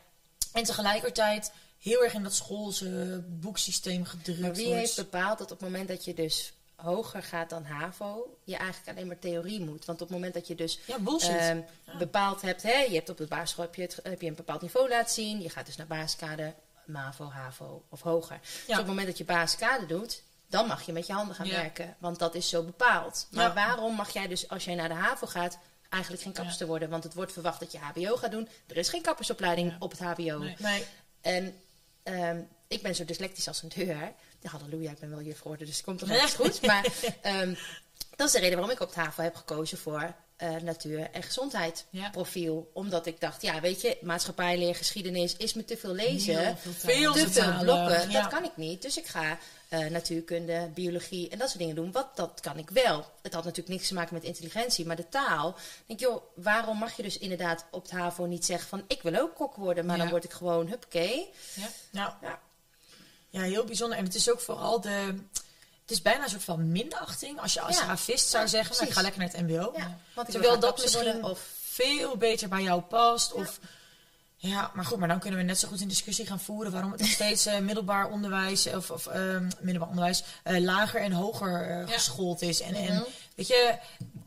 En tegelijkertijd heel erg in dat schoolse boeksysteem gedrukt Maar wie wordt. heeft bepaald dat op het moment dat je dus hoger gaat dan HAVO, je eigenlijk alleen maar theorie moet? Want op het moment dat je dus Ja, ehm, bepaald hebt, hè, je hebt op de basisschool heb je, het, heb je een bepaald niveau laten zien, je gaat dus naar basiskader, MAVO, HAVO of hoger. Dus op het moment dat je basiskader doet, dan mag je met je handen gaan Ja. werken, want dat is zo bepaald. Maar Ja. waarom mag jij dus, als jij naar de HAVO gaat, eigenlijk geen kapster worden? Want het wordt verwacht dat je HBO gaat doen. Er is geen kappersopleiding op het HBO. Nee. nee. En ehm, ik ben zo dyslectisch als een deur. Ja, halleluja, ik ben wel juf geworden, dus het komt toch echt goed. Maar ehm, dat is de reden waarom ik op het HAVO heb gekozen voor eh, natuur- en gezondheid Ja. profiel. Omdat ik dacht, ja, weet je, maatschappijleer, geschiedenis is me te veel lezen. Heel veel Veel te veel blokken, ja. dat kan ik niet. Dus ik ga eh, natuurkunde, biologie en dat soort dingen doen. Wat, dat kan ik wel. Het had natuurlijk niks te maken met intelligentie, maar de taal. Ik denk, joh, waarom mag je dus inderdaad op het HAVO niet zeggen van... ik wil ook kok worden, maar Ja. dan word ik gewoon, huppakee. Ja. Nou, Ja. ja, heel bijzonder. En het is ook vooral de... Het is bijna een soort van minachting. Als je als Ja. havist zou zeggen, nou, ik ga lekker naar het mbo. Ja, want Terwijl dat misschien worden, of veel beter bij jou past. Of, ja, maar goed, maar dan kunnen we net zo goed in discussie gaan voeren waarom het nog steeds eh, middelbaar onderwijs of, of ehm, middelbaar onderwijs eh, lager en hoger eh, geschoold is. En, en weet je,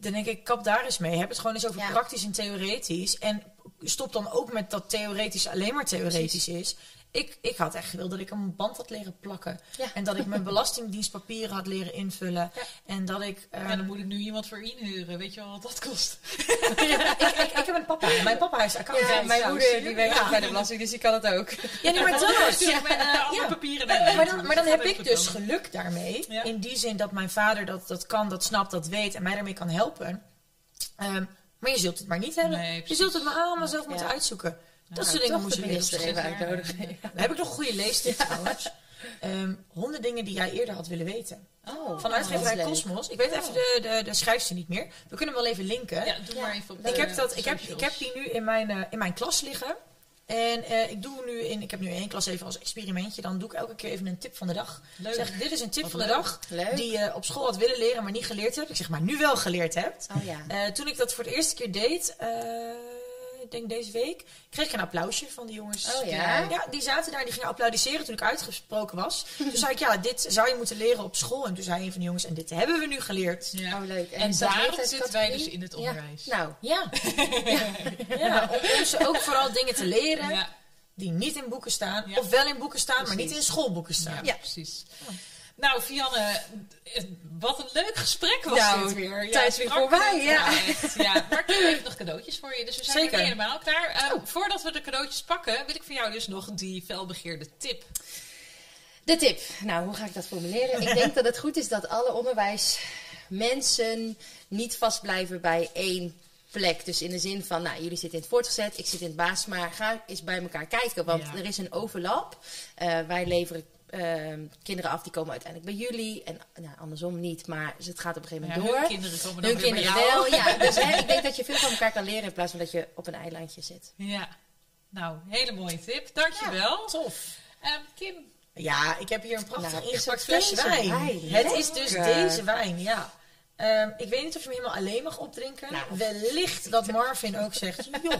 dan denk ik, kap daar eens mee. Heb het gewoon eens over Ja. praktisch en theoretisch. En stop dan ook met dat theoretisch alleen maar theoretisch is. Ik, ik had echt gewild dat ik een band had leren plakken. Ja. En dat ik mijn belastingdienstpapieren had leren invullen. Ja. En dat ik... ehm, En dan moet ik nu iemand voor inhuren. Weet je wel wat dat kost? ik, ik, ik heb een papa. Mijn papa is accountant. Ja, mijn Ja, moeder die werkt Ja. ook bij de belasting, dus die kan het ook. Ja, nee, maar dat. Stuur ik mijn eh, alle Ja. papieren naar Maar dan, maar dan heb ik dus geluk daarmee. Ja. In die zin dat mijn vader dat, dat kan, dat snapt, dat weet en mij daarmee kan helpen. Ehm, maar je zult het maar niet hebben. Nee, je zult het maar allemaal zelf Ja. moeten uitzoeken. Dat Nou, soort dingen moet je minister even. Dan heb ik nog een goede leestip trouwens. Ehm, honderd dingen die jij eerder had willen weten. Oh, Van dat uitgeverij. Cosmos. Ik weet even de, de, de schrijfster niet meer. We kunnen hem wel even linken. Ja, doe Ja. maar even op Ik heb, dat, ik, heb, ik heb die nu in mijn, eh, in mijn klas liggen. En eh, ik doe nu in, ik heb nu één klas even als experimentje. Dan doe ik elke keer even een tip van de dag. Leuk. Zeg, dit is een tip Wat van de dag. Leuk. Die je op school had willen leren, maar niet geleerd hebt. Ik zeg maar nu wel geleerd hebt. Oh ja. Eh, toen ik dat voor de eerste keer deed, denk deze week, kreeg ik een applausje van de jongens. Oh ja? Ja, die zaten daar en die gingen applaudisseren toen ik uitgesproken was. toen zei ik, ja, dit zou je moeten leren op school. En toen zei een van de jongens, en dit hebben we nu geleerd. Ja. Oh, leuk. En dat daarom zitten wij dus in het Ja. onderwijs. Nou, Ja, ja. om, om ze ook vooral dingen te leren Ja, die niet in boeken staan. Ja. Of wel in boeken staan, maar niet in schoolboeken staan. ja, Ja. precies. Nou, Vianne, wat een leuk gesprek was Nou, dit weer. tijd is weer voorbij, ja. echt, ja. Maar ik heb nog cadeautjes voor je, dus we zijn Zeker. helemaal klaar. Eh, Voordat we de cadeautjes pakken, wil ik van jou dus nog die felbegeerde tip. de tip. Nou, hoe ga ik dat formuleren? Ik denk dat het goed is dat alle onderwijsmensen niet vastblijven bij één plek. Dus in de zin van, nou, jullie zitten in het voortgezet, ik zit in het baas, maar ga eens bij elkaar kijken. Want Ja. er is een overlap. Eh, wij leveren ehm, kinderen af die komen uiteindelijk bij jullie. En nou, andersom niet, maar dus het gaat op een gegeven Ja, moment hun door. kinderen komen dan Hun weer bij kinderen jou. wel, ja. Dus hè, ik denk dat je veel van elkaar kan leren in plaats van dat je op een eilandje zit. Ja. Nou, hele mooie tip. Dankjewel. Tof. Ehm, Kim, Ja, ik heb hier een prachtig Nou, ingepakt het flesje wijn. wijn? Het is dus deze wijn, ja. Ehm, ik weet niet of je hem helemaal alleen mag opdrinken. Nou. Wellicht dat Marvin ook zegt, joh,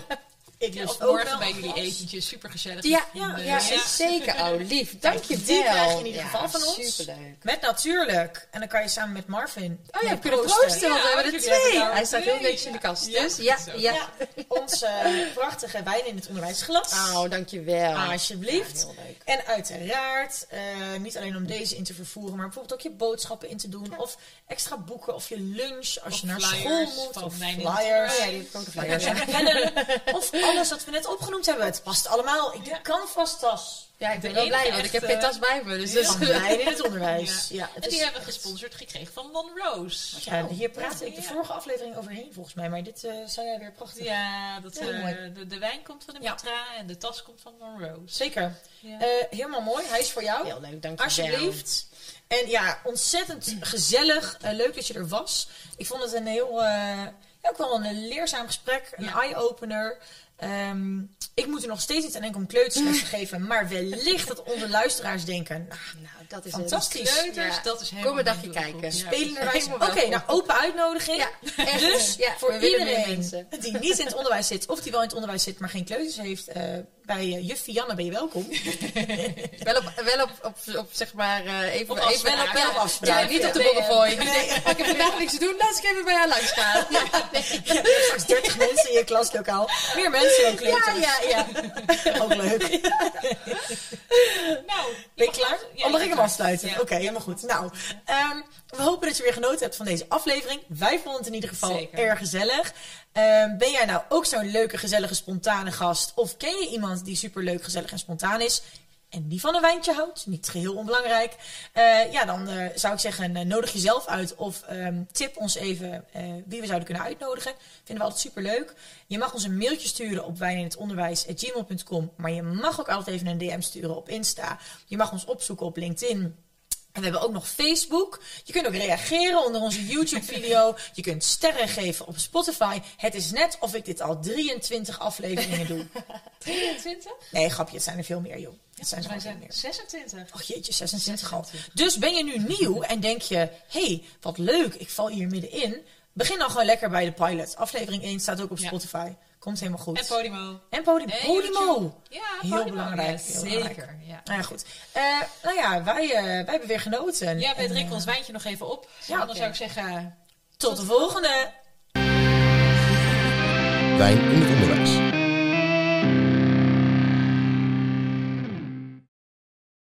ik ook morgen bij jullie glas. etentje, super gezellig. Ja, Ja, ja, zeker. Oh, lief. Dank je wel. die krijg je in ieder geval van ons. Superleuk. Met natuurlijk. En dan kan je samen met Marvin Oh ja, we kunnen proosten. proosten, want we hebben er twee. Hij staat heel netjes in de kast. Dus ja, ja. Ons eh, prachtige wijn in het onderwijsglas. Oh, dankjewel. Alsjeblieft. Heel leuk. En uiteraard, eh, niet alleen om deze in te vervoeren, maar bijvoorbeeld ook je boodschappen in te doen. Of extra boeken, of je lunch als je naar school moet. Of flyers. Oh ja, die Flyers. Of alles wat we net opgenoemd hebben. Het past allemaal in de canvas-tas. Ja, ik ben wel blij, want ik heb geen tas bij me. Dus dat is wijn in het onderwijs. Ja. Ja. het En die hebben we echt- gesponsord gekregen van Monrose. Ja, hier praatte ik de Ja. vorige aflevering overheen volgens mij. Maar dit eh zei jij weer prachtig. Ja, dat, Heel eh, mooi. de, de wijn komt van de Ja. Mitra en de tas komt van Monrose. Zeker. Ja. Eh, helemaal mooi. Hij is voor jou. Heel leuk, dankjewel. Alsjeblieft. En ja, ontzettend gezellig. Eh, leuk dat je er was. Ik vond het een heel, eh, ja, ook wel een leerzaam gesprek. Een Ja. eye-opener. Ehm, ik moet er nog steeds niet aan denken om kleutersles te geven. Maar wellicht dat onze luisteraars denken... Nou, Nou, dat is Fantastisch. Kleuters, Ja. dat is helemaal Kom een dagje kijken. Ja, helemaal Oké, nou open uitnodiging. Ja, echt. Dus Ja, voor iedereen mensen. die niet in het onderwijs zit... of die wel in het onderwijs zit, maar geen kleuters heeft... eh, bij uh, juf Janne ben je welkom. Wel op, wel op, op, op zeg maar, eh, even, Op even afspraak. wel op, Wel op afspraak. Ja, niet op de Nee, eh, Nee, ik heb vandaag niks te doen, laat ik even bij haar langs gaan. Nee. Straks 30 mensen in je klaslokaal. Meer mensen dan kleuters. ja, ja. ja. Ook leuk. Nou, Ben je klaar? ja, oh, mag ik afsluiten? Ja. Oké, helemaal goed. Nou, ehm, we hopen dat je weer genoten hebt van deze aflevering. Wij vonden het in ieder geval Zeker. erg gezellig. Ehm, ben jij nou ook zo'n leuke, gezellige, spontane gast? Of ken je iemand die superleuk, gezellig en spontaan is? En die van een wijntje houdt, niet geheel onbelangrijk. Eh, ja, dan eh, zou ik zeggen, eh, nodig jezelf uit of ehm, tip ons even wie we zouden kunnen uitnodigen. Vinden we altijd superleuk. Je mag ons een mailtje sturen op wijninhetonderwijs.gmail.com. Maar je mag ook altijd even een DM sturen op Insta. Je mag ons opzoeken op LinkedIn. En we hebben ook nog Facebook. Je kunt ook reageren onder onze YouTube-video. Je kunt sterren geven op Spotify. Het is net of ik dit al 23 afleveringen doe. 23? Nee, grapje, het zijn er veel meer, joh. Het zijn er Wij gewoon veel zijn meer. 26. Och jeetje, 26 al. 26. Dus ben je nu nieuw en denk je... hé, hey, wat leuk, ik val hier middenin. Begin dan gewoon lekker bij de pilot. Aflevering 1 staat ook op Ja. Spotify. Komt helemaal goed. En Podimo. En Podi- En Podimo. YouTube. Ja, Heel Podimo. belangrijk, Ja, heel zeker. belangrijk. Ja. Nou ja, goed. Eh, nou ja, wij, eh, wij hebben weer genoten. Ja, wij En, drinken eh, ons wijntje nog even op. ja, oké. zou ik zeggen... Tot de volgende. Wijn in.